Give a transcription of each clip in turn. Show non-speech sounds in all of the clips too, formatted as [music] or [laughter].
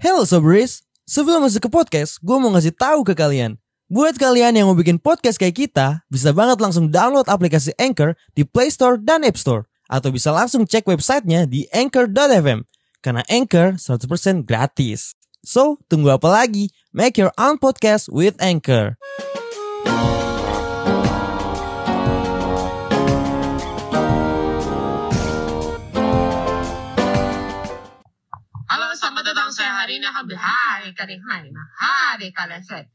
Hello Sobris, sebelum masuk ke podcast, gue mau ngasih tahu ke kalian. Buat kalian yang mau bikin podcast kayak kita, bisa banget langsung download aplikasi Anchor di Play Store dan App Store. Atau bisa langsung cek websitenya di anchor.fm. Karena Anchor 100% gratis. So, tunggu apa lagi? Make your own podcast with Anchor. Datang. Saya hari berhari kali hari hari set.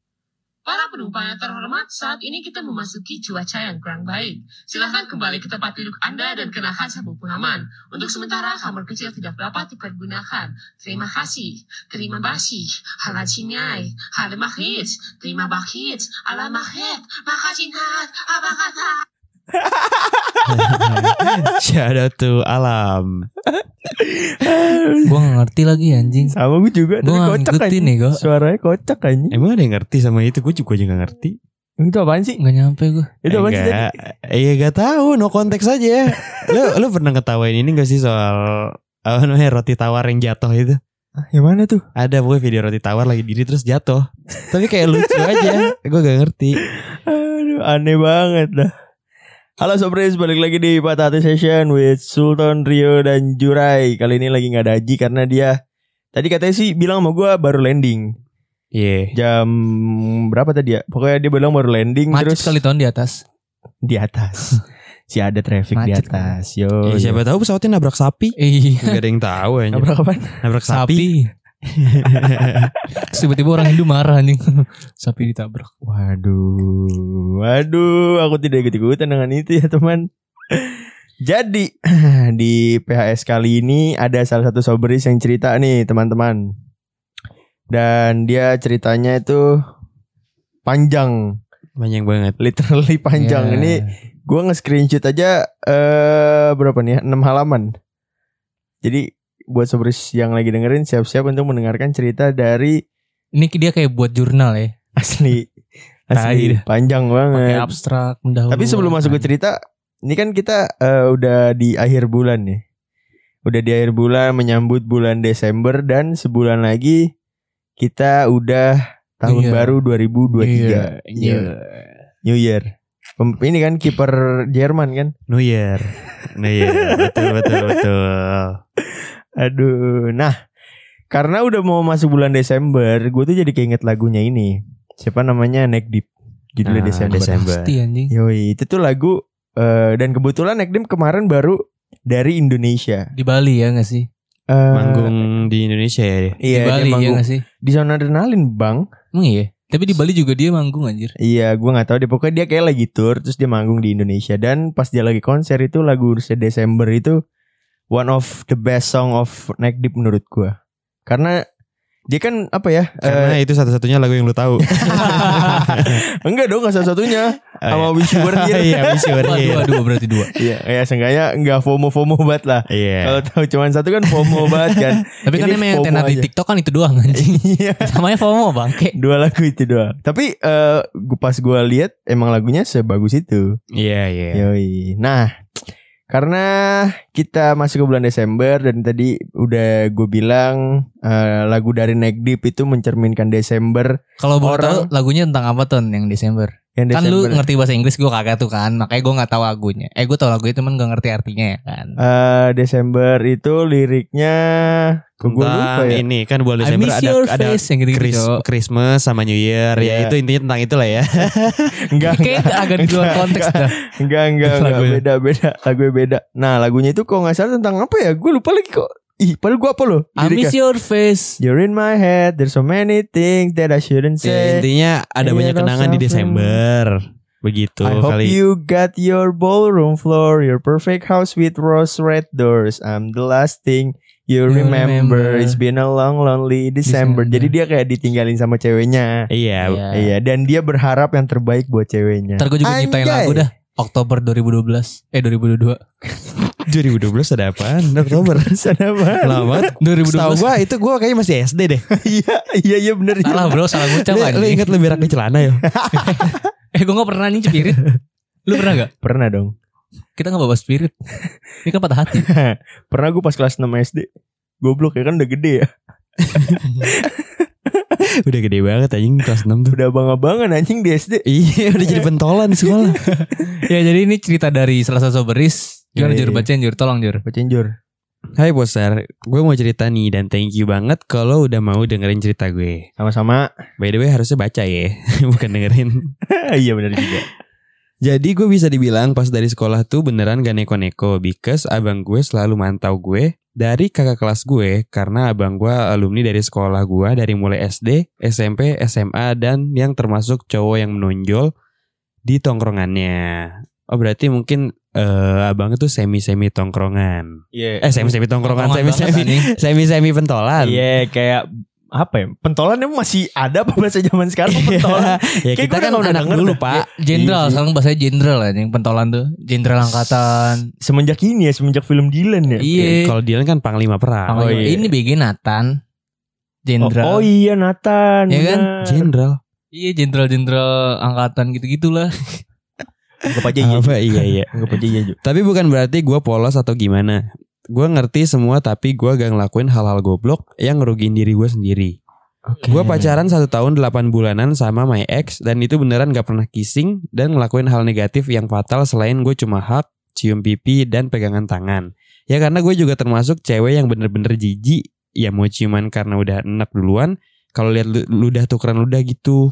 Para penumpang yang terhormat, saat ini kita memasuki cuaca yang kurang baik. Silahkan kembali ke tempat duduk Anda dan kenakan sabuk pengaman. Untuk sementara, kamar kecil tidak dapat dipergunakan. Terima kasih. Terima kasih. Halat sinyai. Halat mahit. Terima bakit. Alam mahit. Makasih hat. Apa kata? [laughs] Shout out to Alam. Gue gak ngerti lagi anjing Sama gue juga Gue tapi gak kocak ngikutin anjing. nih gue Suaranya kocak anjing Emang ada yang ngerti sama itu? Gue juga aja gak ngerti. Itu apaan sih? Gak nyampe gue Itu apaan sih iya gak tahu, no konteks aja. lu lu pernah ketawain ini gak sih soal apa namanya roti tawar yang jatuh itu? Ah, Yang mana tuh? Ada pokoknya video roti tawar lagi diri terus jatuh. Tapi kayak lucu aja. Gue gak ngerti. Aduh aneh banget dah Halo Sobres, balik lagi di Patah Hati Session with Sultan Rio dan Jurai. Kali ini lagi nggak ada Aji karena dia tadi katanya sih bilang sama gue baru landing Iya. jam berapa tadi ya? Pokoknya dia bilang baru landing Macet terus sekali tahun di atas [laughs] di atas. [laughs] si ada traffic di Macet atas. Yo. Ya, siapa tahu pesawatnya nabrak sapi. Iya Gak ada yang tahu aja. Nabrak apaan? Nabrak sapi. Sapi tiba-tiba orang Hindu marah anjing Sapi ditabrak Waduh, waduh, aku tidak ikut-ikutan dengan itu ya teman. Jadi [clears throat] di PHS kali ini ada salah satu sobris yang cerita nih teman-teman. Dan dia ceritanya itu panjang, Banyak banget. literally panjang. Ya. Ini gua nge-screenshot aja eh berapa nih? 6 halaman. Jadi buat sobris yang lagi dengerin siap-siap untuk mendengarkan cerita dari Ini dia kayak buat jurnal ya asli [laughs] asli dah. panjang banget. Pakai abstrak mendahului Tapi sebelum masuk ke cerita, ini kan kita eh, udah di akhir bulan nih. Udah di akhir bulan menyambut bulan Desember dan sebulan lagi kita udah tahun Iya. baru 2023. Iya, iya. New Year. Pem- Ini kan kiper Jerman kan. New Year. New Year. betul betul betul. [laughs] Aduh. Nah, karena udah mau masuk bulan Desember, gue tuh jadi keinget lagunya ini. Siapa namanya Neck Deep. Judulnya Ah, Desember. Desember. Pasti anjing Yoi, itu tuh lagu eh, dan kebetulan Neck Deep kemarin baru dari Indonesia. Di Bali ya gak sih Eh, Manggung di Indonesia ya. dia? Di Iya, Bali dia ya manggung gak sih di zona adrenalin, Bang. Emang iya Tapi di Bali juga dia manggung anjir Iya, gua nggak tahu deh. Pokoknya dia kayak lagi tour, terus dia manggung di Indonesia. Dan pas dia lagi konser itu lagu Desember itu one of the best song of Neck Deep menurut gua. Karena dia kan apa ya? Karena itu satu-satunya lagu yang lu tahu. [laughs] enggak dong, nggak satu-satunya. Sama Wish You Were Here. [laughs] Iya, Wish You Were Dua, Here. dua, dua berarti dua Iya, ya seenggaknya nggak FOMO-FOMO banget lah. Iya. Kalau tahu cuma satu kan FOMO banget kan. [laughs] Tapi kan emang yang tenar di. TikTok kan itu doang anjing Iya. Namanya FOMO bangke Dua lagu itu doang. Tapi eh gua pas gua lihat emang lagunya sebagus itu. Iya, iya. Yoi. Nah, karena kita masuk ke bulan Desember dan tadi udah gue bilang eh, lagu dari Neck Deep itu mencerminkan Desember Kalau boleh tahu lagunya tentang apa tuh yang Desember? Yang Kan lu ngerti bahasa Inggris gue kagak tuh kan Makanya gue gak tahu lagunya Eh gue tau lagunya cuman gak ngerti artinya ya kan Eh, Desember itu liriknya gue lupa Tentang ya. ini kan bulan Desember ada ada yang gitu-gitu Chris- Cok. Christmas sama New Year ya Iya. itu intinya tentang itulah ya. [laughs] Enggak, Kayak agak di luar Enggak, konteks enggak. dah enggak, enggak, enggak, Lagunya. beda, beda, lagunya beda. Nah, lagunya itu kok nggak salah tentang apa ya? Gue lupa lagi kok. Ih, padahal gue apa loh? I miss your face You're in my head, there's so many things that I shouldn't Ya, say. intinya ada Iya, banyak kenangan di. Desember. Begitu I hope kali. you got your ballroom floor, your perfect house with rose red doors. I'm the last thing you You remember. remember. It's been a long lonely December. December. Jadi dia kayak ditinggalin sama ceweknya. Iya, Iya. Iya, dan dia berharap yang terbaik buat ceweknya. Ntar gue juga nyiptain lagu dah Oktober 2012 Eh 2022 [laughs] 2012 ada apaan? [laughs] Oktober. Sana banget. Lama banget. 2012 Setahu gua itu gua kayaknya masih SD deh. [laughs] Iya, iya, iya bener. iya. Salah bro salah ngucap Lu, anjing lu inget lu berak di celana ya? [laughs] Eh gue gak pernah nih spirit Lu pernah gak? Pernah dong. Kita gak bawa spirit Ini kan patah hati Pernah gue pas kelas 6 SD. Goblok ya kan udah gede ya. udah gede banget anjing kelas 6 tuh. Udah abang-abangan anjing di SD. Iya, udah jadi pentolan di sekolah. ya jadi ini cerita dari salah satu soberis. Gimana Iya, Jur? iya. Bacain Jur, tolong Jur. Bacain Jur. Hai Poster, gue mau cerita nih dan thank you banget kalau udah mau dengerin cerita gue. Sama-sama. By the way harusnya baca ya, [laughs] bukan dengerin. [laughs] iya benar juga. Jadi gue bisa dibilang pas dari sekolah tuh beneran gak neko-neko because abang gue selalu mantau gue dari kakak kelas gue karena abang gue alumni dari sekolah gue dari mulai SD, SMP, SMA dan yang termasuk cowok yang menonjol di tongkrongannya. Oh berarti mungkin eh, abang itu semi-semi tongkrongan. Iya. Eh semi-semi tongkrongan, Tongkrongan banget, semi-semi anjing. [laughs] semi-semi pentolan. Iya kayak apa ya? Pentolan emang masih ada apa bahasa zaman sekarang [laughs] pentolan? ya Kayak kita kan udah anak denger dulu dah. pak. Jenderal, Iya sekarang bahasanya jenderal ya, yang pentolan tuh. Jenderal angkatan. Semenjak ini ya, semenjak film Dylan ya. Iya. Kalau Dylan kan panglima perang. Oh, Oh, iya. Ini BG Nathan. Oh, Jenderal. oh iya Nathan. Iya kan? Jenderal. Iya, jenderal-jenderal angkatan gitu-gitulah. [laughs] Anggap aja iya. Apa iya iya. Anggap aja iya. Tapi bukan berarti gue polos atau gimana. Gue ngerti semua tapi gue gak ngelakuin hal-hal goblok yang ngerugiin diri gue sendiri. Gue pacaran satu tahun 8 bulanan sama my ex dan itu beneran gak pernah kissing dan ngelakuin hal negatif yang fatal selain gue cuma hug, cium pipi dan pegangan tangan. Ya karena gue juga termasuk cewek yang bener-bener jijik. Ya mau ciuman karena udah enak duluan. Kalau lihat lu- ludah tukeran ludah gitu.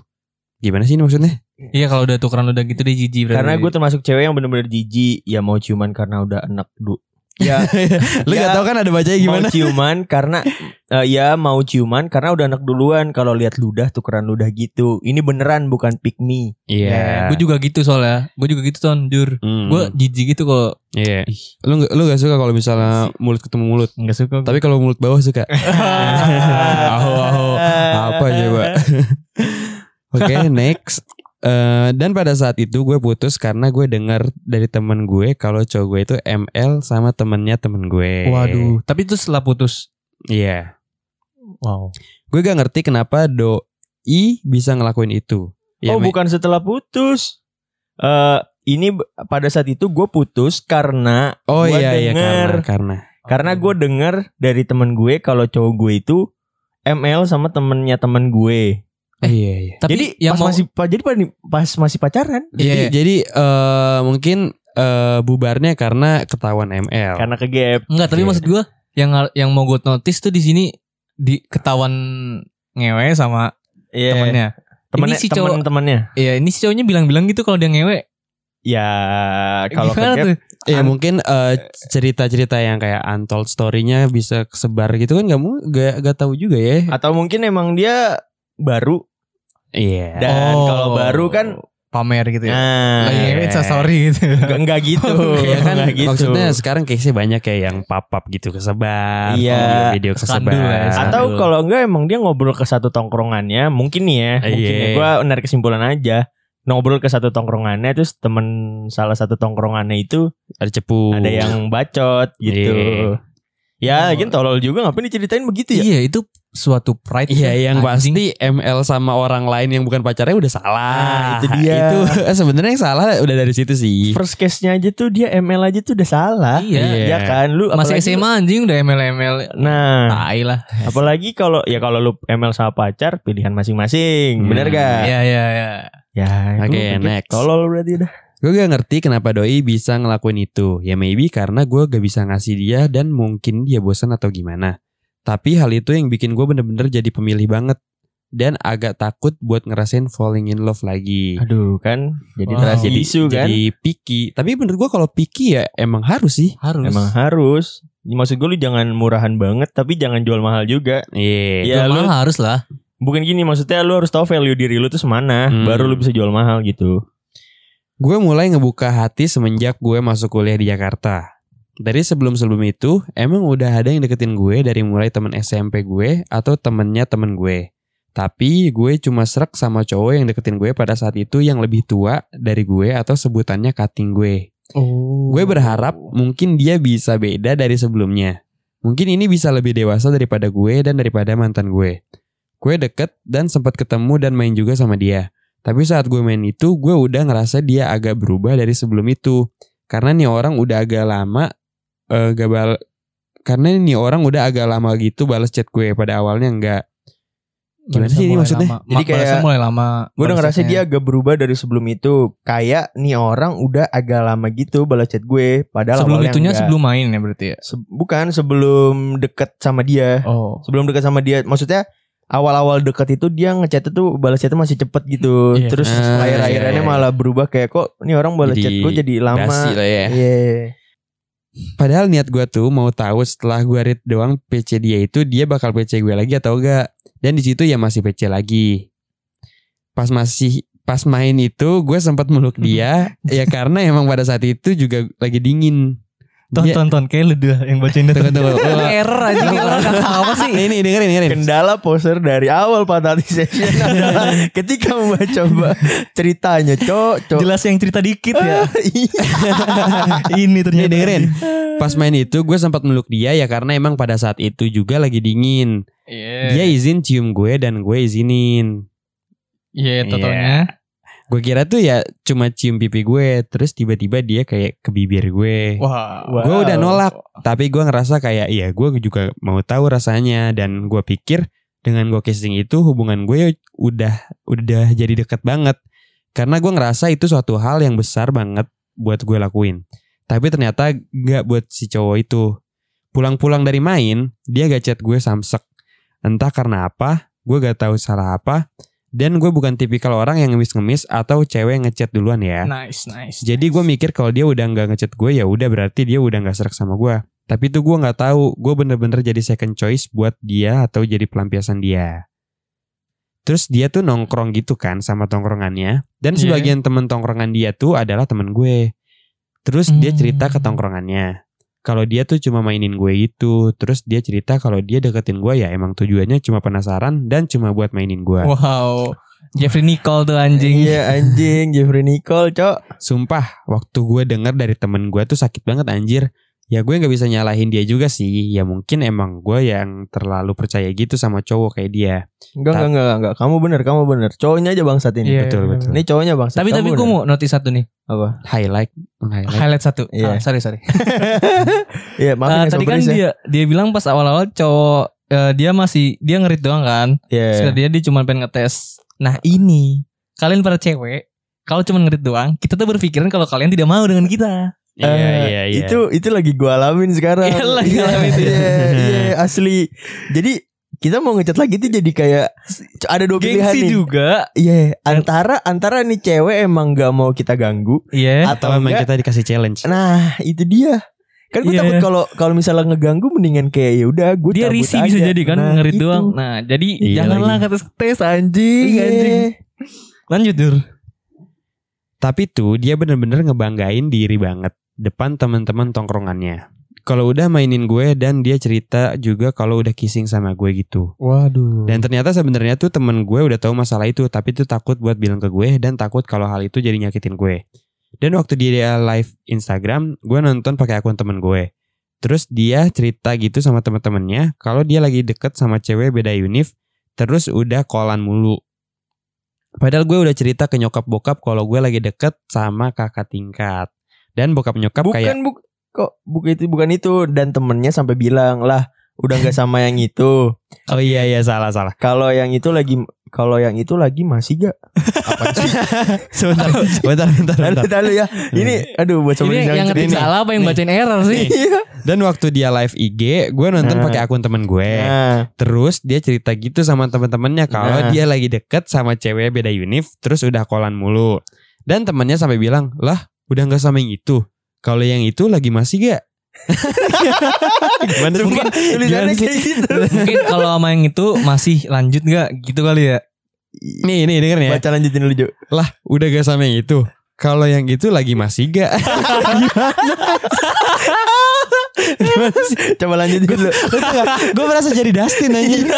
Gimana sih ini maksudnya? Iya, kalau udah tukeran udah gitu deh jijik berarti. Karena gue termasuk cewek yang bener-bener jijik. Ya mau ciuman karena udah enak du. Ya [laughs] Lu Ya, gak tau kan ada bacanya gimana? mau ciuman karena [laughs] eh, ya mau ciuman karena udah enak duluan. Kalau lihat ludah tukeran ludah gitu. Ini beneran bukan pick me. Iya. Gue juga gitu soalnya. Gue juga gitu ton, jur. Hmm. Gue jijik gitu kalau Iya. Lu gak, lu gak suka kalau misalnya mulut ketemu mulut. nggak suka. Tapi kalau mulut bawah suka. [laughs] aho aho. Apa coba? Oke, [laughs] next. Eh, dan pada saat itu gue putus karena gue dengar dari temen gue kalau cowok gue itu ML sama temennya temen gue. Waduh. Tapi itu setelah putus. Iya. Wow. Gue gak ngerti kenapa doi bisa ngelakuin itu. Ya, oh bukan setelah putus. Eh ini pada saat itu gue putus karena Oh iya iya denger- karena karena. karena gue denger dari temen gue kalau cowok gue itu ML sama temennya temen gue. Eh, iya iya. Tapi jadi yang pas mau masih pa- jadi pa- pas masih pacaran Jadi, Iya. jadi eh, mungkin eh, bubarnya karena ketahuan ML. karena ke gap. Enggak, tapi Oke. maksud gue yang yang mau gue notice tuh di sini di ketahuan ngewe sama Iya. temennya. Temennya Ini si cowok- temen-temennya. Iya, ini si cowoknya bilang-bilang gitu kalau dia ngewe. Ya kalau ke Gimana gap tuh? Ya An- mungkin eh, cerita-cerita yang kayak untold story-nya bisa kesebar gitu kan kamu gak gak tahu juga ya. atau mungkin emang dia baru Iya. dan Oh. kalau baru kan pamer gitu ya. nah Lagi ngewe Insta story gitu. enggak, enggak gitu. Iya kan Enggak gitu. maksudnya sekarang case banyak kayak yang pap-pap gitu kesebar, Iya. video, kesebar. ya. Atau kalau enggak emang dia ngobrol ke satu tongkrongannya, mungkin nih ya, mungkin Iya. ya, gue narik kesimpulan aja. Ngobrol ke satu tongkrongannya terus temen salah satu tongkrongannya itu ada cepu. ada yang bacot gitu. Iya. Ya, Oh. tolol juga ngapain diceritain begitu ya? Iya, itu suatu pride. Iya yang Anjing. pasti ML sama orang lain yang bukan pacarnya udah salah. Nah, itu dia. Itu eh, sebenarnya yang salah udah dari situ sih. First case-nya aja tuh dia ML aja tuh udah salah. Iya. Iya. Ya kan lu Masih apalagi- SMA anjing udah ML-ML. Nah, Tai lah. apalagi kalau ya kalau lu ML sama pacar pilihan masing-masing, Hmm. bener gak? Iya, iya, iya. Ya, Oke, itu next. Tolol berarti udah. Gue gak ngerti kenapa doi bisa ngelakuin itu. Ya maybe karena gue gak bisa ngasih dia dan mungkin dia bosan atau gimana. Tapi hal itu yang bikin gue bener-bener jadi pemilih banget. Dan agak takut buat ngerasain falling in love lagi. Aduh kan, jadi Wow. terasi jadi, isu kan. jadi picky. Tapi menurut gue kalau picky ya emang harus sih. Harus. Emang harus. Maksud gue lu jangan murahan banget tapi jangan jual mahal juga. Iya. Ya, Jual lu- mahal harus lah. Bukan gini maksudnya lu harus tahu value diri lu tuh semana Hmm. baru lu bisa jual mahal gitu. Gue mulai ngebuka hati semenjak gue masuk kuliah di Jakarta. Dari sebelum-sebelum itu, emang udah ada yang deketin gue dari mulai temen SMP gue atau temennya temen gue. Tapi gue cuma serak sama cowok yang deketin gue pada saat itu yang lebih tua dari gue atau sebutannya cutting gue. Oh. Gue berharap mungkin dia bisa beda dari sebelumnya. Mungkin ini bisa lebih dewasa daripada gue dan daripada mantan gue. Gue deket dan sempat ketemu dan main juga sama dia. Tapi saat gue main itu, gue udah ngerasa dia agak berubah dari sebelum itu. Karena nih orang udah agak lama eh gak bal karena nih orang udah agak lama gitu balas chat gue pada awalnya enggak. Gimana sih ini maksudnya? lama. Jadi kayak- mulai lama. Gue udah ngerasa dia agak berubah dari sebelum itu. Kayak nih orang udah agak lama gitu balas chat gue. Padahal sebelum awalnya itunya enggak. sebelum main ya berarti ya. Se- bukan sebelum deket sama dia. Oh. Sebelum deket sama dia, maksudnya awal-awal deket itu dia ngechat tuh balas chatnya masih cepet gitu. Iya. Terus Ah, akhir-akhirnya iya, iya. malah berubah kayak kok nih orang balas chat gue jadi lama. Ya. Iya. Padahal niat gue tuh mau tahu setelah gue read doang PC dia itu dia bakal PC gue lagi atau enggak. Dan di situ ya masih PC lagi. Pas masih pas main itu gue sempat meluk dia [laughs] ya karena emang pada saat itu juga lagi dingin. Ton Dia- ton ton kayak lu dua yang bacain itu. Tunggu, tunggu. Lu error aja orang apa sih. Nih dengerin dengerin. Kendala poser dari awal Patati Session adalah [laughs] ketika membaca ba- ceritanya, cok, cok. Jelas yang cerita dikit ya. [laughs] Iya. Ini ternyata. dengerin. Pas main itu gue sempat meluk dia ya karena emang pada saat itu juga lagi dingin. Iya. Dia izin cium gue dan gue izinin. Iya, totalnya. Gue kira tuh ya cuma cium pipi gue Terus tiba-tiba dia kayak ke bibir gue. Wah. Gue udah nolak Tapi gue ngerasa kayak Iya gue juga mau tahu rasanya Dan gue pikir Dengan gue kissing itu Hubungan gue udah Udah jadi deket banget. Karena gue ngerasa itu suatu hal yang besar banget Buat gue lakuin. Tapi ternyata gak buat si cowok itu. Pulang-pulang dari main Dia gak chat gue samsek. Entah karena apa Gue gak tahu salah apa Dan gue bukan tipikal orang yang ngemis-ngemis Atau cewek ngechat duluan ya Nice, nice. jadi gue mikir kalau dia udah nggak ngechat gue ya udah berarti dia udah nggak serak sama gue. Tapi itu gue nggak tahu. Gue bener-bener jadi second choice buat dia atau jadi pelampiasan dia. Terus dia tuh nongkrong gitu kan sama tongkrongannya. Dan Iya. sebagian temen tongkrongan dia tuh adalah temen gue. Terus dia Hmm. cerita ke tongkrongannya. Kalau dia tuh cuma mainin gue itu. Terus dia cerita kalau dia deketin gue ya emang tujuannya cuma penasaran dan cuma buat mainin gue. Wow. Jeffrey Nicole tuh anjing. Iya anjing Jeffrey Nicole, cok. Sumpah, waktu gue denger dari temen gue tuh sakit banget anjir. Ya gue nggak bisa nyalahin dia juga sih. Ya mungkin emang gue yang terlalu percaya gitu sama cowok kayak dia. Enggak, enggak, enggak, enggak. Kamu bener, kamu bener. Cowoknya aja bangsat ini. Iya, betul, iya, betul. iya. Ini cowoknya bangsat. Tapi Kamu tapi gue mau notice satu nih. apa? Highlight, highlight. Highlight satu. Iya. Ah, sorry sorry. [laughs] Iya, maafin Eh, ya tadi kan ya. dia dia bilang pas awal-awal cowok eh, dia masih dia ngerit doang kan. Iya. Terus dia dia cuma pengen ngetes. Nah ini kalian para cewek kalau cuma ngerit doang, kita tuh berpikiran kalau kalian tidak mau dengan kita. Iya, Eh, iya, iya. Itu itu lagi gua alamin sekarang. Iya, lagi ngalamin itu ya. Iya, iya, asli. Jadi kita mau ngecat lagi tuh jadi kayak ada dua pilihan Gengsi nih. juga. Iya, antara antara nih cewek emang gak mau kita ganggu Iya. Atau atau emang enggak. kita dikasih challenge. Nah, itu dia. Kan gue Iya. takut kalau kalau misalnya ngeganggu mendingan kayak ya udah gue Dia risih bisa jadi kan ngerit doang. Nah, jadi Iya janganlah kata tes anjing, Iya. anjing. Lanjut, Dur. Tapi tuh dia bener-bener ngebanggain diri banget depan teman-teman tongkrongannya. Kalau udah mainin gue dan dia cerita juga kalau udah kissing sama gue gitu. Waduh. Dan ternyata sebenarnya tuh temen gue udah tahu masalah itu tapi tuh takut buat bilang ke gue dan takut kalau hal itu jadi nyakitin gue. Dan waktu dia live Instagram, gue nonton pakai akun temen gue. Terus dia cerita gitu sama temen-temennya kalau dia lagi deket sama cewek beda univ, terus udah kolan mulu. Padahal gue udah cerita ke nyokap bokap kalau gue lagi deket sama kakak tingkat. Dan bokap nyokap bukan kayak buk kok bukan itu bukan itu dan temennya sampai bilang lah udah nggak sama yang itu. oh iya iya salah salah. Kalau yang itu lagi kalau yang itu lagi masih gak? Apa sih? [laughs] sebentar sebentar sebentar. Lalu, sebentar. lalu ya. Ini aduh buat sobat Ini yang ngetik Ini. salah apa yang Nih. bacain error sih? Iya. Dan waktu dia live IG, gue nonton Nah. pakai akun temen gue. Nah, Terus dia cerita gitu sama temen-temennya kalau Nah. dia lagi deket sama cewek beda univ, terus udah kolan mulu. Dan temennya sampai bilang, lah udah nggak sama yang itu. Kalau yang itu lagi masih gak? [laughs] Gimana Sumpah, tulisannya Gimana sih? kayak gitu. Mungkin kalau sama yang itu masih lanjut nggak gitu kali ya? Nih nih denger ya. Baca lanjutin dulu Jo. Lah udah gak sama yang itu. Kalau yang itu lagi masih gak? [laughs] Gimana? Coba lanjutin dulu. Gue merasa jadi Dustin anjir.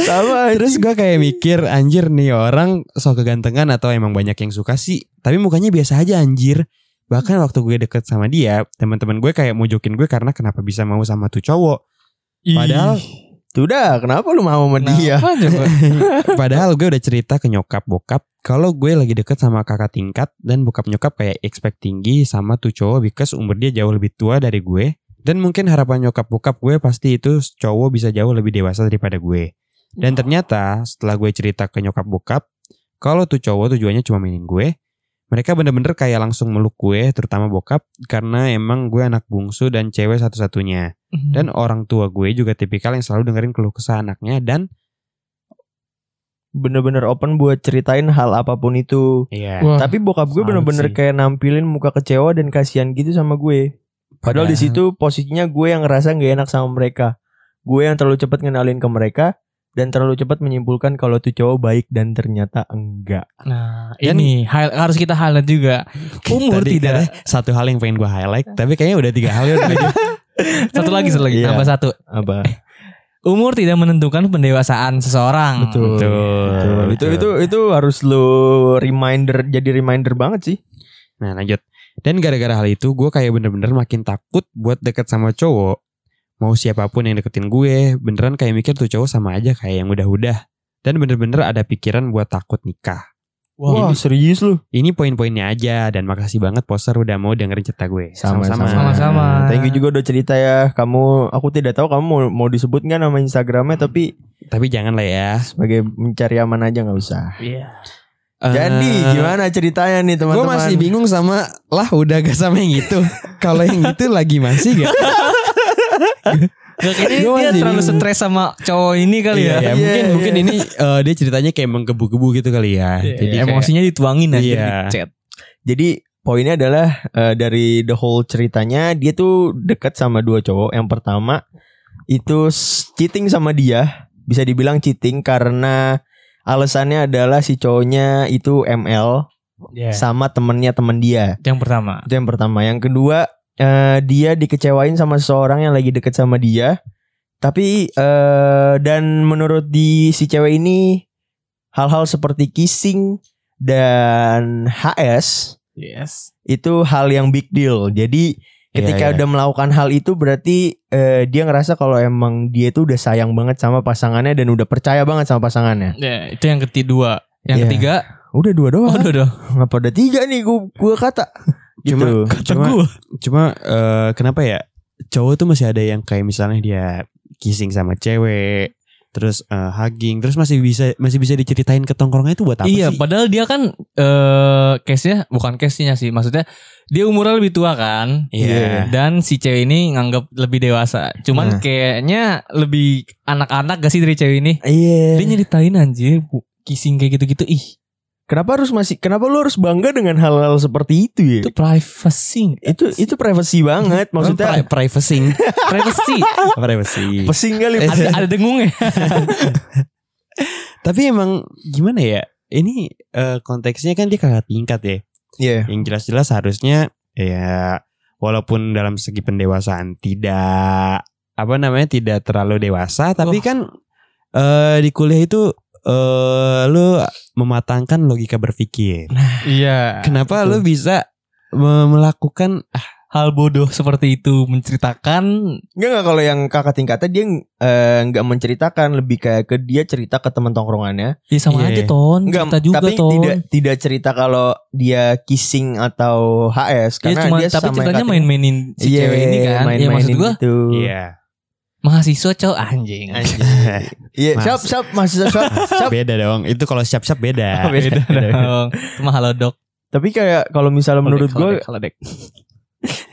Sama Terus gue kayak mikir anjir nih orang sok kegantengan atau emang banyak yang suka sih. Tapi mukanya biasa aja anjir. Bahkan waktu gue deket sama dia, teman-teman gue kayak mojokin gue karena kenapa bisa mau sama tuh cowok. Padahal Sudah, kenapa lu mau sama dia? [laughs] Padahal gue udah cerita ke nyokap bokap kalau gue lagi deket sama kakak tingkat dan bokap nyokap kayak expect tinggi sama tuh cowok because umur dia jauh lebih tua dari gue dan mungkin harapan nyokap bokap gue pasti itu cowok bisa jauh lebih dewasa daripada gue. Dan ternyata setelah gue cerita ke nyokap bokap, kalau tuh cowok tujuannya cuma mainin gue, mereka bener-bener kayak langsung meluk gue, terutama bokap, karena emang gue anak bungsu dan cewek satu-satunya. Hmm. Dan orang tua gue juga tipikal yang selalu dengerin keluh kesah anaknya dan Bener-bener open buat ceritain hal apa pun itu. Iya. Wah, Tapi bokap gue bener-bener sih. kayak nampilin muka kecewa dan kasihan gitu sama gue. Padahal di situ posisinya gue yang ngerasa nggak enak sama mereka. Gue yang terlalu cepat ngenalin ke mereka dan terlalu cepat menyimpulkan kalau tuh cowok baik dan ternyata enggak. Nah, Dan- ini hal- harus kita highlight juga. Umur Tadi tidak. katanya [laughs] satu hal yang pengen gue highlight, tapi kayaknya udah tiga hal ya udah aja. [laughs] Satu lagi, satu lagi. Iya. Tambah satu. Apa? Umur tidak menentukan pendewasaan seseorang. Betul. Betul, Itu itu itu harus lo reminder jadi reminder banget sih. Nah lanjut. Dan gara-gara hal itu gue kayak bener-bener makin takut buat deket sama cowok. Mau siapa pun yang deketin gue, beneran kayak mikir tuh cowok sama aja kayak yang udah-udah. Dan bener-bener ada pikiran buat takut nikah. Wah, ini- serius lu. Ini poin-poinnya aja dan makasih banget poster udah mau dengerin cerita gue. Sama-sama. Sama-sama. Thank you juga udah cerita ya. Kamu aku tidak tahu kamu mau, mau disebut nggak nama Instagramnya tapi Tapi jangan lah ya. sebagai mencari aman aja nggak usah. Iya. Jadi Eh, gimana ceritanya nih Gue teman-teman? masih bingung sama lah udah gak sama yang itu. [laughs] Kalau yang itu lagi masih gak? [laughs] Gak kayaknya Gua dia masih terlalu bingung. stres sama cowok ini kali Iya, ya. ya, Iya, mungkin iya. mungkin ini eh, dia ceritanya kayak menggebu-gebu gitu kali ya. Jadi Jadi kayak- emosinya dituangin aja Iya. di chat. Jadi poinnya adalah eh, dari the whole ceritanya dia tuh dekat sama dua cowok. Yang pertama itu cheating sama dia, bisa dibilang cheating karena alasannya adalah si cowoknya itu ML Iya. sama temennya temen dia. Yang pertama. Itu yang pertama. Yang kedua eh, dia dikecewain sama seseorang yang lagi deket sama dia. Tapi eh, dan menurut di si cewek ini hal-hal seperti kissing dan HS Yes. itu hal yang big deal. Jadi ketika Iya, iya. udah melakukan hal itu berarti eh, dia ngerasa kalau emang dia tuh udah sayang banget sama pasangannya dan udah percaya banget sama pasangannya. Ya, itu yang kedua. Yang Iya. ketiga, Udah dua doang. oh, udah dong. Ngapa ada tiga nih gua, gua kata. Cuma [laughs] Gitu. cuma cuma eh, kenapa ya cowok tuh masih ada yang kayak misalnya dia kissing sama cewek terus eh, hugging terus masih bisa masih bisa diceritain ke tongkrongnya itu buat apa iya, sih? padahal dia kan eh case-nya bukan case-nya sih, maksudnya dia umurnya lebih tua kan. Iya. Dan si cewek ini nganggap lebih dewasa. Cuman Nah. kayaknya lebih anak-anak gak sih dari cewek ini? Iya. Dia nyeritain anjir, kissing kayak gitu-gitu. Ih, Kenapa harus masih kenapa lu harus bangga dengan hal-hal seperti itu ya? itu privacy. Itu itu privacy banget maksudnya. Pri- privacy privacy. [laughs] privacy Pesing kali. ada, ada dengungnya. [laughs] tapi emang gimana ya ini eh, konteksnya kan dia kakak tingkat ya Iya. yang jelas-jelas harusnya ya walaupun dalam segi pendewasaan tidak apa namanya tidak terlalu dewasa tapi Wah. kan eh di kuliah itu eh lu mematangkan logika berpikir. Iya. Kenapa lu bisa me- melakukan hal bodoh seperti itu menceritakan Enggak enggak kalau yang kakak tingkatnya dia eh, nggak menceritakan lebih kayak ke dia cerita ke teman tongkrongannya. ya sama Iya. aja ton Enggak, cerita juga tapi ton tidak tidak cerita kalau dia kissing atau HS ya karena cuma dia tapi sama ceritanya main-mainin si Iya, cewek ini kan ya main-mainin maksud gua gitu. iya mahasiswa cowok anjing Iya, Mas. siap siap mahasiswa siap. siap. [laughs] beda dong. Itu kalau siap-siap beda. [laughs] Beda. dong itu mah halo dok Tapi kayak kalau misalnya menurut gue kalau dek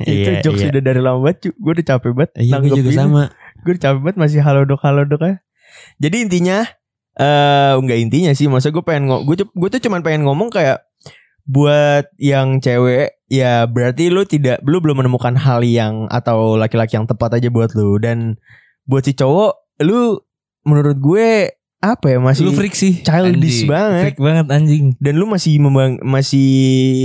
itu Iya, jokes iya. udah dari lama banget. Gue udah capek banget. Iya, gue juga sama. Gue udah capek banget masih halo dok halo dok ya. Jadi intinya eh enggak intinya sih, masa gue pengen gue tuh cuman pengen ngomong kayak buat yang cewek ya berarti lu tidak lu belum menemukan hal yang atau laki-laki yang tepat aja buat lu. Dan buat si cowok lu menurut gue apa ya masih lu freak sih. childish Anjing. banget. freak banget anjing. Dan lu masih membang- masih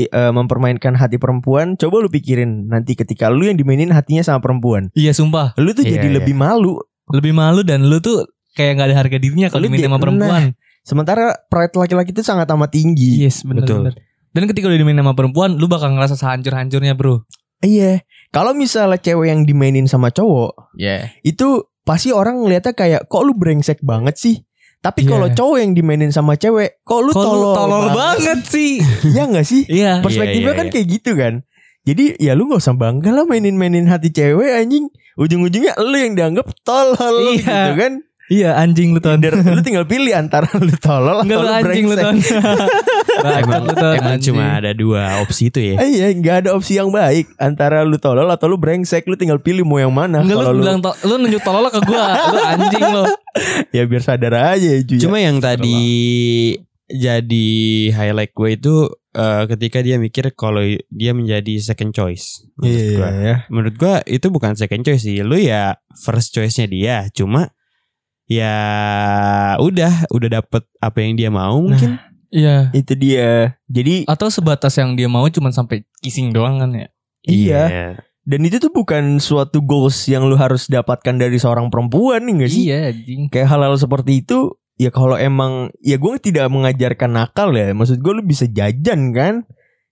eh, mempermainkan hati perempuan. Coba lu pikirin nanti ketika lu yang dimainin hatinya sama perempuan. Iya sumpah. Lu tuh Iya, jadi iya. lebih malu. Lebih malu dan lu tuh kayak nggak ada harga dirinya Lu kalau diminta di- sama perempuan. Sementara pride laki-laki itu sangat amat tinggi. Yes bener Betul. bener dan ketika udah dimainin sama perempuan lu bakal ngerasa sehancur-hancurnya bro. Iya. Kalau misalnya cewek yang dimainin sama cowok yeah itu pasti orang ngeliatnya kayak kok lu brengsek banget sih? Tapi Iya. kalau cowok yang dimainin sama cewek kok lu Kok tolol, tolol banget sih? Iya [laughs] gak sih? Iya. Perspektifnya Iya, iya, kan iya. kayak gitu kan. Jadi ya lu gak usah bangga lah mainin-mainin hati cewek anjing. Ujung-ujungnya lu yang dianggap tolol Iya. gitu kan Iya anjing lu ton. Lu tinggal pilih antara [laughs] lu tolol Enggak atau lu anjing lu ton. Bangsat [laughs] emang, lu, Ton, emang anjing. cuma ada dua opsi itu ya. Eh, iya, nggak ada opsi yang baik antara lu tolol atau lu brengsek. Lu tinggal pilih mau yang mana. Enggak lu lu, bilang to- lu nunjuk tolol ke gua. [laughs] Lu anjing lu. ya biar sadar aja ya. Cuma yang tadi jadi highlight gue itu eh, ketika dia mikir kalau dia menjadi second choice. Menurut Iya, gua. ya. Menurut gua itu bukan second choice sih. Lu ya first choice-nya dia. Cuma ya udah udah dapet apa yang dia mau mungkin. Iya. Itu dia. Jadi Atau sebatas yang dia mau cuma sampai kissing doang kan ya. iya. Dan itu tuh bukan suatu goals yang lu harus dapatkan dari seorang perempuan nih gak sih? Iya anjing. Kayak hal-hal seperti itu ya kalau emang ya gue tidak mengajarkan nakal ya. Maksud gue lu bisa jajan kan?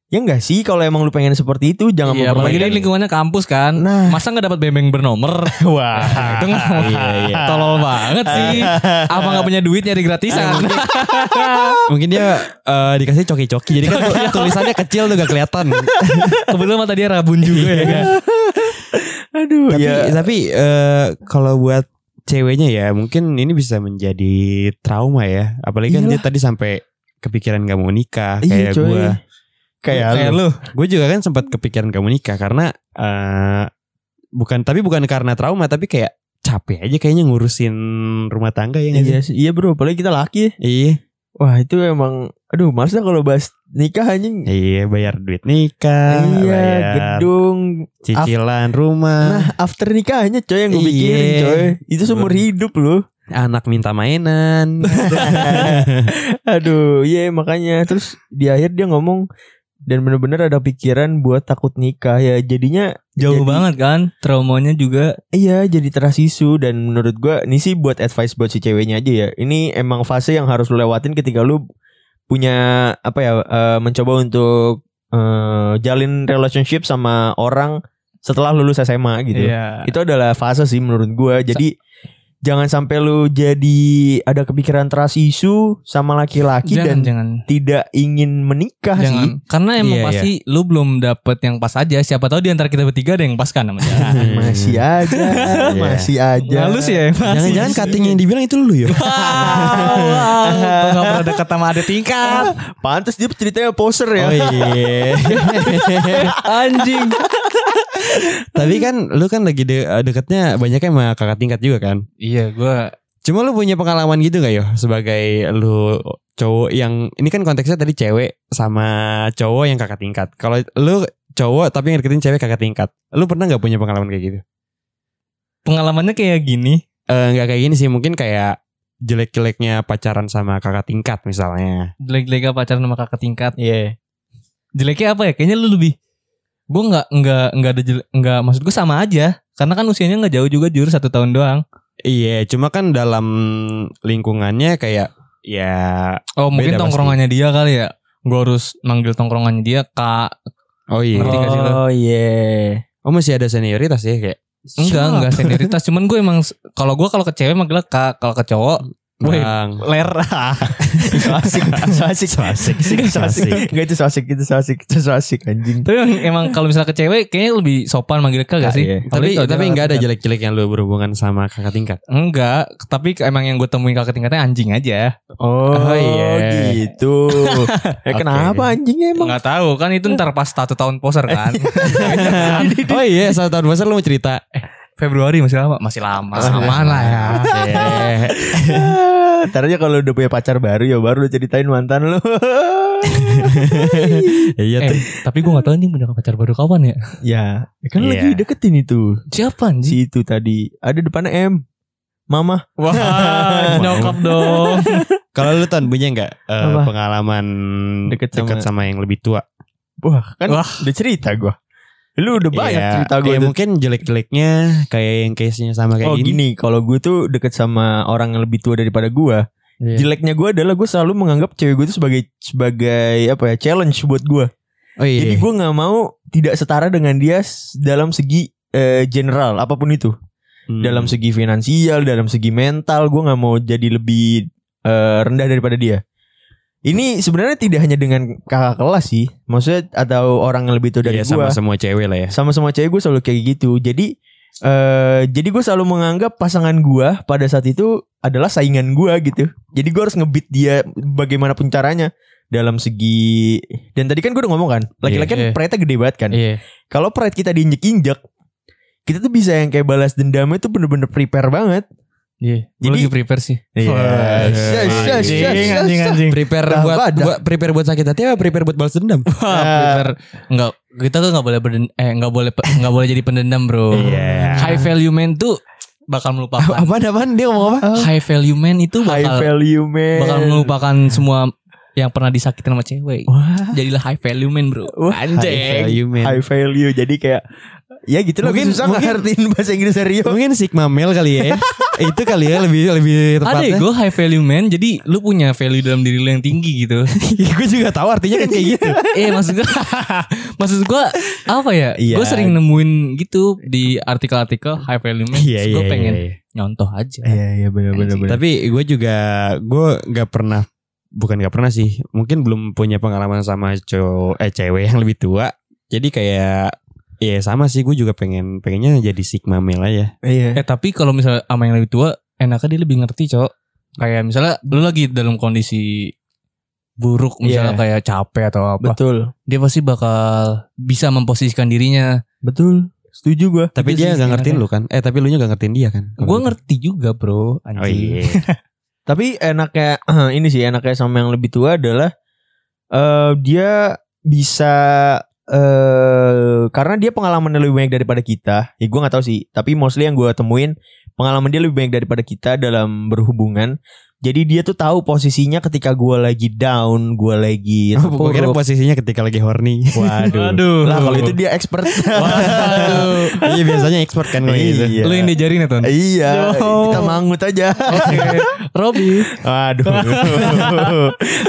Ya enggak sih kalau emang lu pengen seperti itu jangan Iya, mempermainkan. di lingkungannya kampus kan. Nah. Masa nggak dapat bembeng bernomor? [laughs] Wah, itu [laughs] iya, iya. tolol banget sih. Apa nggak punya duit nyari gratisan? [laughs] Mungkin dia eh, dikasih coki-coki. Jadi kan tulisannya kecil tuh gak kelihatan. Kebetulan mata dia rabun juga ya kan. Aduh, tapi ya. tapi eh, kalau buat ceweknya ya mungkin ini bisa menjadi trauma ya. Apalagi kan dia tadi sampai kepikiran gak mau nikah Iya, kayak gue. Kayak, Kayak lu. lu. Gue juga kan sempat kepikiran gak mau nikah karena eh bukan tapi bukan karena trauma tapi kayak capek aja kayaknya ngurusin rumah tangga ya sih? Iya, iya bro, apalagi kita laki. ya. Iya, Wah itu emang, aduh masa kalau bahas nikah anjing. iya bayar duit nikah, iya, bayar gedung. cicilan rumah, Nah, after nikahnya coy yang gue Iya. pikirin coy. Itu seumur hidup loh. anak minta mainan. [laughs] Aduh, iya makanya terus di akhir dia ngomong dan bener-bener ada pikiran buat takut nikah ya jadinya Jauh jadi- banget kan. Traumanya juga. Iya jadi terasisu dan menurut gua ini sih buat advice buat si ceweknya aja ya. Ini emang fase yang harus lu lewatin ketika lu punya apa ya eh, mencoba untuk eh, jalin relationship sama orang setelah lulus SMA gitu. Iya. Itu adalah fase sih menurut gua. Jadi jangan sampai lu jadi ada kepikiran trust issue sama laki-laki dan jangan. tidak ingin menikah sih. Jangan. Karena emang Iya, pasti lu belum dapet yang pas aja. Siapa tahu di antara kita bertiga ada yang pas kan sama dia. [laughs] Masih aja, masih aja. Halus ya. Jangan-jangan cutting yang dibilang itu lu ya? [laughs] Wow, Gak pernah deket sama ada tingkat. Pantes dia ceritanya poser ya. Oh iya. [laughs] Anjing. Tapi kan lu kan lagi de deketnya banyaknya sama kakak tingkat juga kan? Iya, gue Cuma lu punya pengalaman gitu gak yo sebagai lu cowok yang ini kan konteksnya tadi cewek sama cowok yang kakak tingkat. Kalau lu cowok tapi yang deketin cewek kakak tingkat, lu pernah nggak punya pengalaman kayak gitu? pengalamannya kayak gini. Eh nggak kayak gini sih, mungkin kayak jelek-jeleknya pacaran sama kakak tingkat misalnya. Jelek-jeleknya pacaran sama kakak tingkat. Iya. Jeleknya apa ya? Kayaknya lu lebih. Gue nggak nggak nggak ada jelek, nggak maksud gue sama aja. Karena kan usianya nggak jauh juga jujur satu tahun doang. Iya, cuma kan dalam lingkungannya kayak ya Oh mungkin Beda pasti. tongkrongannya dia kali ya. Gue harus manggil tongkrongannya dia kak. oh iya. Oh iya. Oh masih ada senioritas ya kayak Enggak enggak senioritas. Cuman gue emang kalau gue kalau ke cewek manggilnya kak. Kalau ke cowok Bang. ler. [laughs] So asik, so asik, so asik, so asik. Enggak itu so asik, itu so asik, itu so asik anjing. Tapi emang, emang kalau misalnya ke cewek kayaknya lebih sopan manggil kak gak sih? Iya. Tapi Apalagi tapi dia nggak ada jelek-jelek yang lu berhubungan sama kakak tingkat. Enggak, tapi emang yang gue temuin kakak tingkatnya anjing aja. Oh, Oh, iya. gitu. [laughs] eh kenapa anjingnya emang? Enggak tahu kan itu ntar pas satu tahun poser kan. [laughs] oh iya, satu tahun besar lu mau cerita. Februari masih lama, masih lama. Aman lah ya. Eh, [laughs] Ntar aja kalau udah punya pacar baru ya baru lu ceritain mantan lu. [laughs] Iya Eh, tuh. tapi gue gak tahu nih punya pacar baru kapan ya. ya, kan Iya. lagi deketin itu. Siapa anjing? Si itu tadi ada depannya M. Mama. Wah, [laughs] nyokap dong. Kalau lu tan punya nggak eh, Apa? pengalaman Deket deket, sama- sama... yang lebih tua? Wah, kan Wah. udah cerita gua. Lu udah banyak Iya, cerita gue kayak mungkin jelek-jeleknya kayak yang case-nya sama kayak Oh gini. gini, kalau gue tuh deket sama orang yang lebih tua daripada gue. Iya. Jeleknya gue adalah gue selalu menganggap cewek gue tuh sebagai sebagai apa ya challenge buat gue. Oh iya. Jadi gue nggak mau tidak setara dengan dia dalam segi eh, general apa pun itu. Hmm. Dalam segi finansial, dalam segi mental, gue nggak mau jadi lebih eh, rendah daripada dia. Ini sebenarnya tidak hanya dengan kakak kelas sih, maksudnya atau orang yang lebih tua dari Iya, gue. sama semua cewek lah ya. Sama semua cewek gue selalu kayak gitu. Jadi eh jadi gue selalu menganggap pasangan gue pada saat itu adalah saingan gue gitu. Jadi gue harus ngebit dia bagaimanapun caranya dalam segi dan tadi kan gue udah ngomong kan laki-laki kan Iya. pride-nya gede banget kan. Iya. Kalau pride kita diinjek-injek kita tuh bisa yang kayak balas dendamnya tuh bener-bener prepare banget. Iya. Gue Jadi- lagi prepare sih. Iya. Wah, Yes, yes, yes, anjing, anjing. Prepare Dah buat, pada. buat prepare buat sakit hati apa prepare buat balas dendam? Wah, prepare. Enggak, kita tuh enggak boleh berden eh enggak boleh enggak boleh jadi pendendam, Bro. Iya. High value man tuh bakal melupakan. Apaan apaan dia ngomong apa? High value man itu High bakal value man. bakal melupakan semua yang pernah disakitin sama cewek. Wah. Jadilah high value man, Bro. Wah, Anjing. Value man. High value jadi kayak ya gitu lah Mungkin- susah mungkin- ngertiin bahasa Inggris Rio. Mungkin sigma male kali ya. [laughs] Itu kali ya lebih lebih Ada tepatnya. gue high value man Jadi lu punya value dalam diri lu yang tinggi gitu [laughs] gue juga tahu artinya kan kayak gitu. [laughs] Eh maksud gue [laughs] Maksud gue Apa ya Iya. Gue sering nemuin gitu Di artikel-artikel high value man Iya iya. gue pengen iya. nyontoh aja Iya iya benar benar Anjing. benar. Tapi gue juga gue nggak pernah bukan nggak pernah sih. Mungkin belum punya pengalaman sama cowok eh cewek yang lebih tua. Jadi kayak ya sama sih gue juga pengen pengennya jadi sigma male aja. Iya. Eh tapi kalau misalnya sama yang lebih tua Enaknya dia lebih ngerti cok Kayak misalnya Lu lagi dalam kondisi Buruk Misalnya Iya. kayak capek atau apa Betul. Dia pasti bakal Bisa memposisikan dirinya Betul. Setuju gua. Tapi Itu dia nggak ngertiin lu kan? Eh tapi lu nya nggak ngertiin dia kan? Gue ngerti juga bro Oh Anjing iya. [laughs] Tapi enaknya [clears throat] ini sih enaknya sama yang lebih tua adalah eh dia bisa eh karena dia pengalamannya lebih banyak daripada kita. Ya gua nggak tahu sih, tapi mostly yang gua temuin pengalaman dia lebih banyak daripada kita dalam berhubungan. Jadi dia tuh tahu posisinya ketika gua lagi down, gua lagi [laughs] Gue kira terpuruk. posisinya ketika lagi horny. [laughs] Waduh. Waduh. Lah kalau itu dia expert. [laughs] Waduh iya biasanya expert kan kalau gitu. Iya. Lu yang diajarin ya Ton? Iya, Yo. kita mangut aja. Robi Aduh.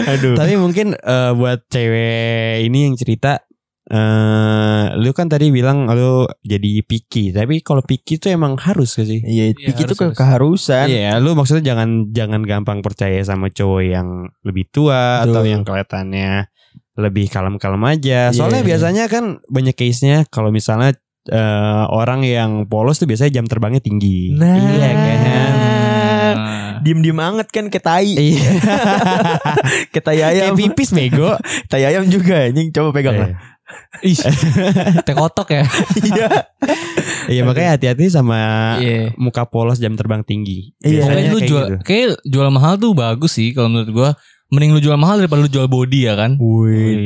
Aduh. Tapi mungkin eh, buat cewek ini yang cerita eh lu kan tadi bilang lu jadi picky, tapi kalau picky itu emang harus gak sih? Iya, Iya, itu harus, ke harus. keharusan. Iya, lu maksudnya jangan jangan gampang percaya sama cowok yang lebih tua Betul. atau yang kelihatannya lebih kalem-kalem aja. Soalnya Iya. biasanya kan banyak case-nya kalau misalnya eh, orang yang polos tuh biasanya jam terbangnya tinggi. Nah. Iya kan? Nah. Diem-diem anget kan ke tai. Iya. [laughs] ke tai ayam. Kayak pipis bego. [laughs] tai ayam juga anjing. Coba pegang lah. Ih, [laughs] teh kotok ya. Iya. Iya makanya hati-hati sama Iya. muka polos jam terbang tinggi. Iya. Pokoknya lu jual gitu. kayak jual mahal tuh bagus sih kalau menurut gua. Mending lu jual mahal daripada lu jual body ya kan? Wih,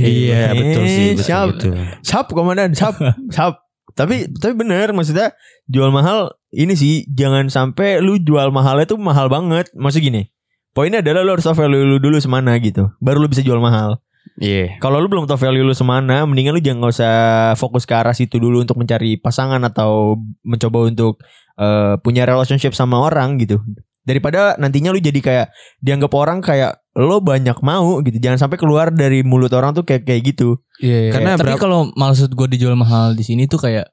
Iya betul sih betul, Siap. betul. Sap komandan, sap. Sap. [laughs] Tapi tapi bener maksudnya jual mahal ini sih jangan sampai lu jual mahalnya tuh mahal banget. Maksud gini. Poinnya adalah lu harus value lu dulu semana gitu. Baru lu bisa jual mahal. Iya. Kalau lu belum tahu value lu semana, mendingan lu jangan usah fokus ke arah situ dulu untuk mencari pasangan atau mencoba untuk eh, punya relationship sama orang gitu. Daripada nantinya lu jadi kayak dianggap orang kayak lo banyak mau gitu. Jangan sampai keluar dari mulut orang tuh kayak kayak gitu. Iya. Karena Tapi berapa- kalau maksud gua dijual mahal di sini tuh kayak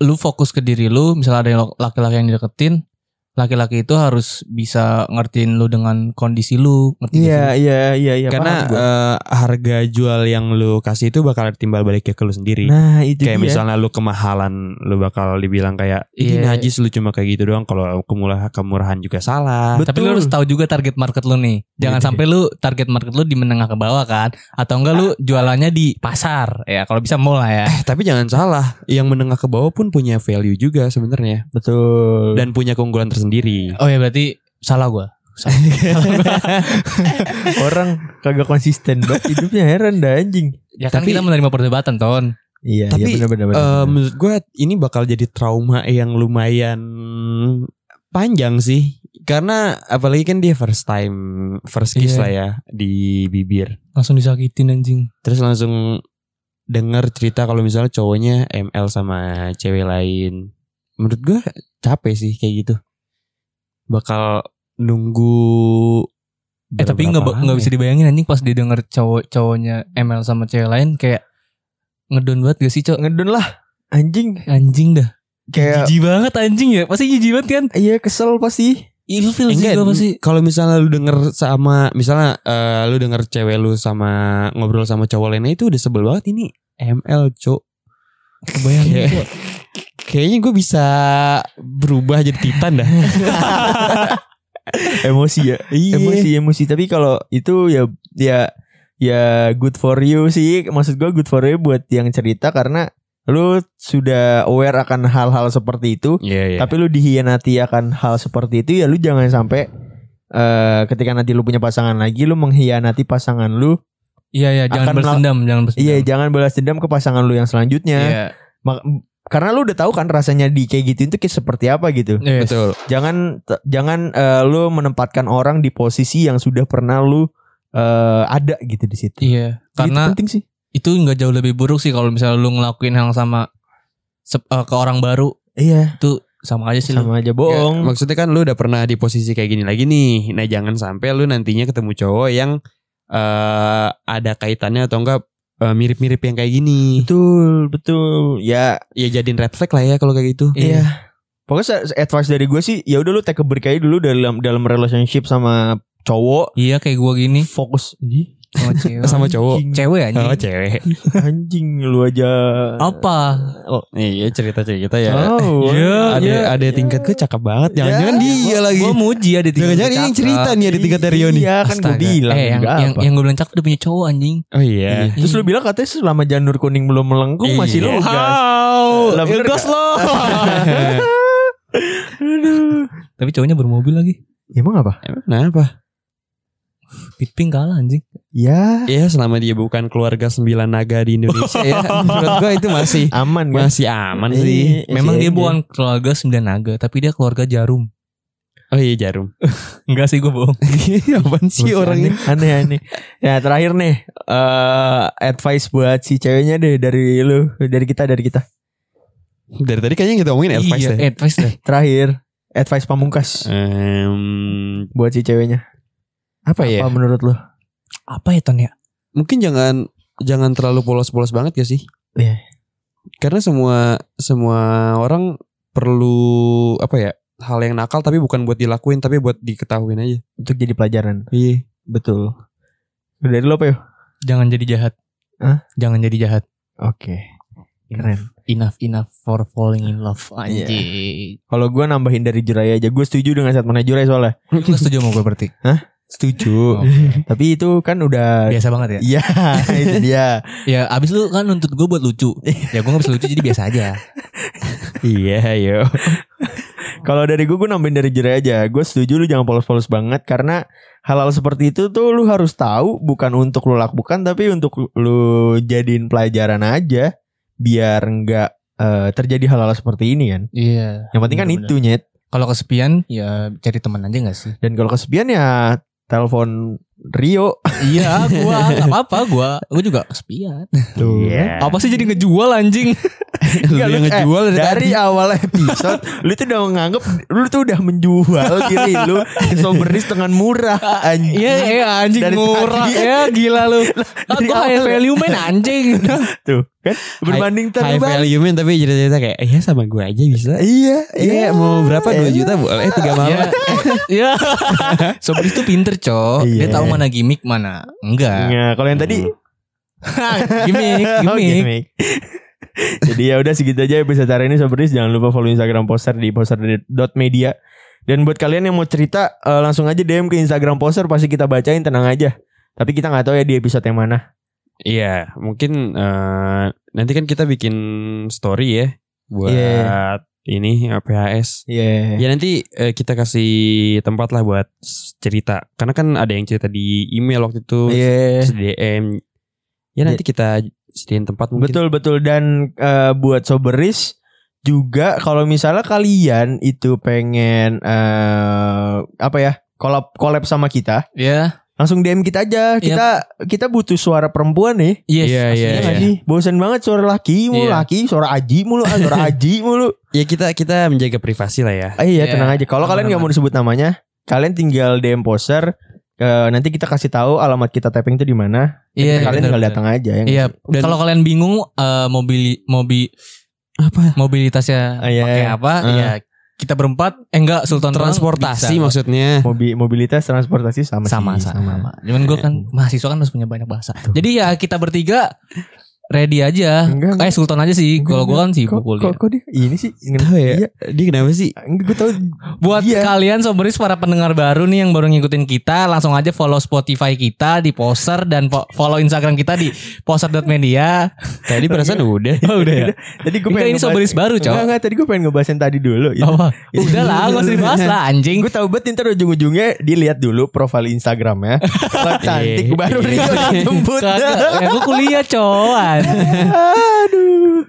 lu fokus ke diri lu, misalnya ada yang laki-laki yang dideketin, laki-laki itu harus bisa ngertiin lu dengan kondisi lu, ngerti gak sih? iya iya iya. Karena eh, harga jual yang lu kasih itu bakal timbal balik ke lu sendiri. nah itu kayak dia. misalnya lu kemahalan lu bakal dibilang kayak ini Iya. najis lu cuma kayak gitu doang kalau kemurah kemurahan juga salah Betul. Tapi lu harus tahu juga target market lu nih. Jangan Iya. sampai lu target market lu di menengah ke bawah kan, atau enggak lu jualannya di pasar. Ya kalau bisa mall lah ya. eh tapi jangan salah yang menengah ke bawah pun punya value juga sebenarnya betul. dan punya keunggulan tersendiri Oh ya berarti salah gua. [laughs] orang kagak konsisten banget hidupnya heran dah anjing. Ya kan Tapi- kita menerima perdebatan ton. Iya, Tapi, iya benar benar. Eh, menurut gue ini bakal jadi trauma yang lumayan panjang sih karena apalagi kan dia first time first kiss Iya. lah ya di bibir Langsung disakitin anjing. terus langsung dengar cerita kalau misalnya cowoknya ML sama cewek lain menurut gue capek sih kayak gitu bakal nunggu Eh tapi nggak nggak ya? bisa dibayangin anjing pas dia denger cowok cowoknya ML sama cewek lain kayak ngedon banget gak sih cowok ngedon lah. Anjing. Anjing dah. Kayak jijik banget anjing ya. Pasti jijik banget kan? Iya kesel pasti. ilfil sih Enggak, gua pasti kalau misalnya lu denger sama misalnya eh, lu denger cewek lu sama ngobrol sama cowok lainnya itu udah sebel banget ini ML cok. Kebayang Cok. Kayaknya gue bisa berubah jadi Titan dah. [laughs] emosi ya. Iya. Emosi emosi tapi kalau itu ya ya ya good for you sih. Maksud gue good for you buat yang cerita karena lu sudah aware akan hal-hal seperti itu. Iya, iya. Tapi lu dihianati akan hal seperti itu ya lu jangan sampai eh ketika nanti lu punya pasangan lagi lu mengkhianati pasangan lu. Iya iya jangan Akan balas dendam, jangan balas Iya, jangan balas dendam ke pasangan lu yang selanjutnya. Iya. Karena lu udah tahu kan rasanya di kayak gitu itu kayak seperti apa gitu. Yes. Betul. Jangan jangan eh, lu menempatkan orang di posisi yang sudah pernah lu eh, ada gitu di situ. Iya, Itu karena penting sih. itu nggak jauh lebih buruk sih kalau misalnya lu ngelakuin hal sama eh, ke orang baru Iya, itu sama aja sih lu. sama aja Ya, bohong. maksudnya kan lu udah pernah di posisi kayak gini lagi nih. Nah jangan sampai lu nantinya ketemu cowok yang eh ada kaitannya atau enggak eh, mirip-mirip yang kayak gini. betul, betul. Ya, Ya jadiin red flag lah ya kalau kayak gitu. iya. Pokoknya se- advice dari gue sih, ya udah lu take a break aja dulu dalam dalam relationship sama cowok. Iya kayak gua gini Fokus sama [laughs] cewek. Sama cowok. Anjing. Cewek anjing. Oh cewek. [laughs] anjing lu aja. Apa? Iya cerita-cerita ya. Oh, [laughs] Iya, ada iya. ada tingkat gue cakep banget. Jangan-jangan Ya, dia lagi. Gua muji ada tiga Jangan-jangan ini yang cerita nih ada tingkat dari Rio nih. Iya kan gue bilang eh, yang, yang, yang gue bilang cakep udah punya cowok anjing. Oh iya. Terus lu bilang katanya selama janur kuning belum melengkung masih Iya. gas. Lah, bener Ngegas gak? lo. Tapi cowoknya bermobil lagi. Emang apa? Emang kenapa? Pitping kalah anjing. Ya Ya selama dia bukan keluarga sembilan naga di Indonesia ya. [laughs] Menurut gue itu masih aman kan? masih aman Iya, sih. Memang iya, dia iya. bukan keluarga sembilan naga, tapi dia keluarga jarum. Oh iya jarum. [laughs] Enggak sih gue bohong. Apaan sih Masih orang ini? aneh aneh. Ya terakhir nih eh advice buat si ceweknya deh dari lu, dari kita dari kita. Dari tadi kayaknya kita ngomongin advice iya, deh. advice deh. Terakhir advice pamungkas Em, buat si ceweknya. Apa ya? Apa menurut lu? Apa ya Ton ya? Mungkin jangan jangan terlalu polos-polos banget ya sih? Iya. Karena semua semua orang perlu apa ya? Hal yang nakal tapi bukan buat dilakuin tapi buat diketahuin aja. Untuk jadi pelajaran. Iya. Betul. Dari lu apa ya? Jangan jadi jahat. Hah? Jangan jadi jahat. Oke. Keren. Enough enough for falling in love Iya. anjing. Kalau gue nambahin dari Jurai aja, gue setuju dengan saat mana Jurai soalnya. Lu setuju sama gue berarti? Setuju. Oke. Tapi itu kan udah Biasa banget ya? Iya, [laughs] itu dia. Ya abis lu kan nuntut gue buat lucu Ya gue gak bisa lucu jadi biasa aja iya, yo. Kalau dari gue, gue nambahin dari Jurai aja. Gue setuju lu jangan polos-polos banget karena hal-hal seperti itu tuh lu harus tahu bukan untuk lu lakukan tapi untuk lu jadiin pelajaran aja biar nggak eh, terjadi hal-hal seperti ini kan. Iya Yang penting kan itu nyet. Kalau kesepian ya cari teman aja gak sih? Dan kalau kesepian ya telepon Rio. Iya gue gak apa-apa gue Gue juga kesepian Tuh. Iya. Apa sih jadi ngejual anjing? [laughs] Lu Enggak, yang lu- ngejual eh, dari, dari awal episode [laughs] lu tuh udah menganggap lu tuh udah menjual diri lu ke Soberis dengan murah anjing. Iya iya anjing Dari murah tadi. Ya gila lu Dari Gue high value man anjing [laughs] Tuh kan berbanding high terbalik. value man tapi cerita-cerita kayak ya sama gue aja bisa. Iya, Iya, mau berapa 2 Iya. juta boleh 3 malam. Iya Iya Sobris tuh pinter cok Dia Iya. tahu mana gimmick mana Enggak Nah, kalau yang tadi Gimmick [laughs] Oh, Gimmick gimmick. [laughs] Jadi ya udah segitu aja episode hari ini Soberis jangan lupa follow Instagram poster di poster.media dan buat kalian yang mau cerita eh, langsung aja DM ke Instagram poster pasti kita bacain tenang aja. Tapi kita nggak tahu ya di episode yang mana. Iya, mungkin eh, nanti kan kita bikin story ya buat Iya. Ini eh, PHS. Iya. Ya nanti eh, kita kasih tempat lah buat cerita. Karena kan ada yang cerita di email waktu itu, Iya. terus di DM. Ya nanti kita sediain tempat mungkin. Betul betul dan eh, buat soberis juga kalau misalnya kalian itu pengen eh apa ya collab collab sama kita Ya langsung DM kita aja kita kita butuh suara perempuan nih Yes Iya, iya, Iya bosan banget suara laki mulu Iya. laki suara aji mulu ah, suara aji mulu [laughs] Ya kita kita menjaga privasi lah ya. ah, iya Iya, tenang aja kalau kalian nggak mau disebut namanya kalian tinggal DM poster eh, nanti kita kasih tahu alamat kita tapping itu di mana Iya kalian tinggal datang aja ya Iya, sih? Dan- kalau kalian bingung eh, mobil mobil Apa? mobilitasnya Ah, iya, pakai iya. apa? Ah. Ya kita berempat, eh enggak Sultan Transportasi bisa. maksudnya. Mobi- mobilitas transportasi sama sama sih, sama. Cuman gue kan mahasiswa kan harus punya banyak bahasa. Jadi ya kita bertiga ready aja. Enggak, Kayak Sultan aja sih. Kalau gue kan sibuk kok, kuliah. kok, kok dia ini sih Tahu ya? Iya, Dia kenapa sih? enggak gue tahu Buat Iya. kalian soberis para pendengar baru nih yang baru ngikutin kita, langsung aja follow Spotify kita di Poser dan fo- follow Instagram kita di [laughs] poser.media. Tadi perasaan udah. Oh [laughs] udah ya. Tadi gue Enggak, pengen ini soberis baru, Cok. Enggak, enggak, tadi gue pengen ngebahas yang tadi dulu gitu. Apa? Udah lah, gak usah dibahas lah anjing. Gue tahu banget ntar ujung-ujungnya dilihat dulu profil Instagramnya [laughs] Kalau cantik baru Rio jemput Kagak, ya gue kuliah cowan. Aduh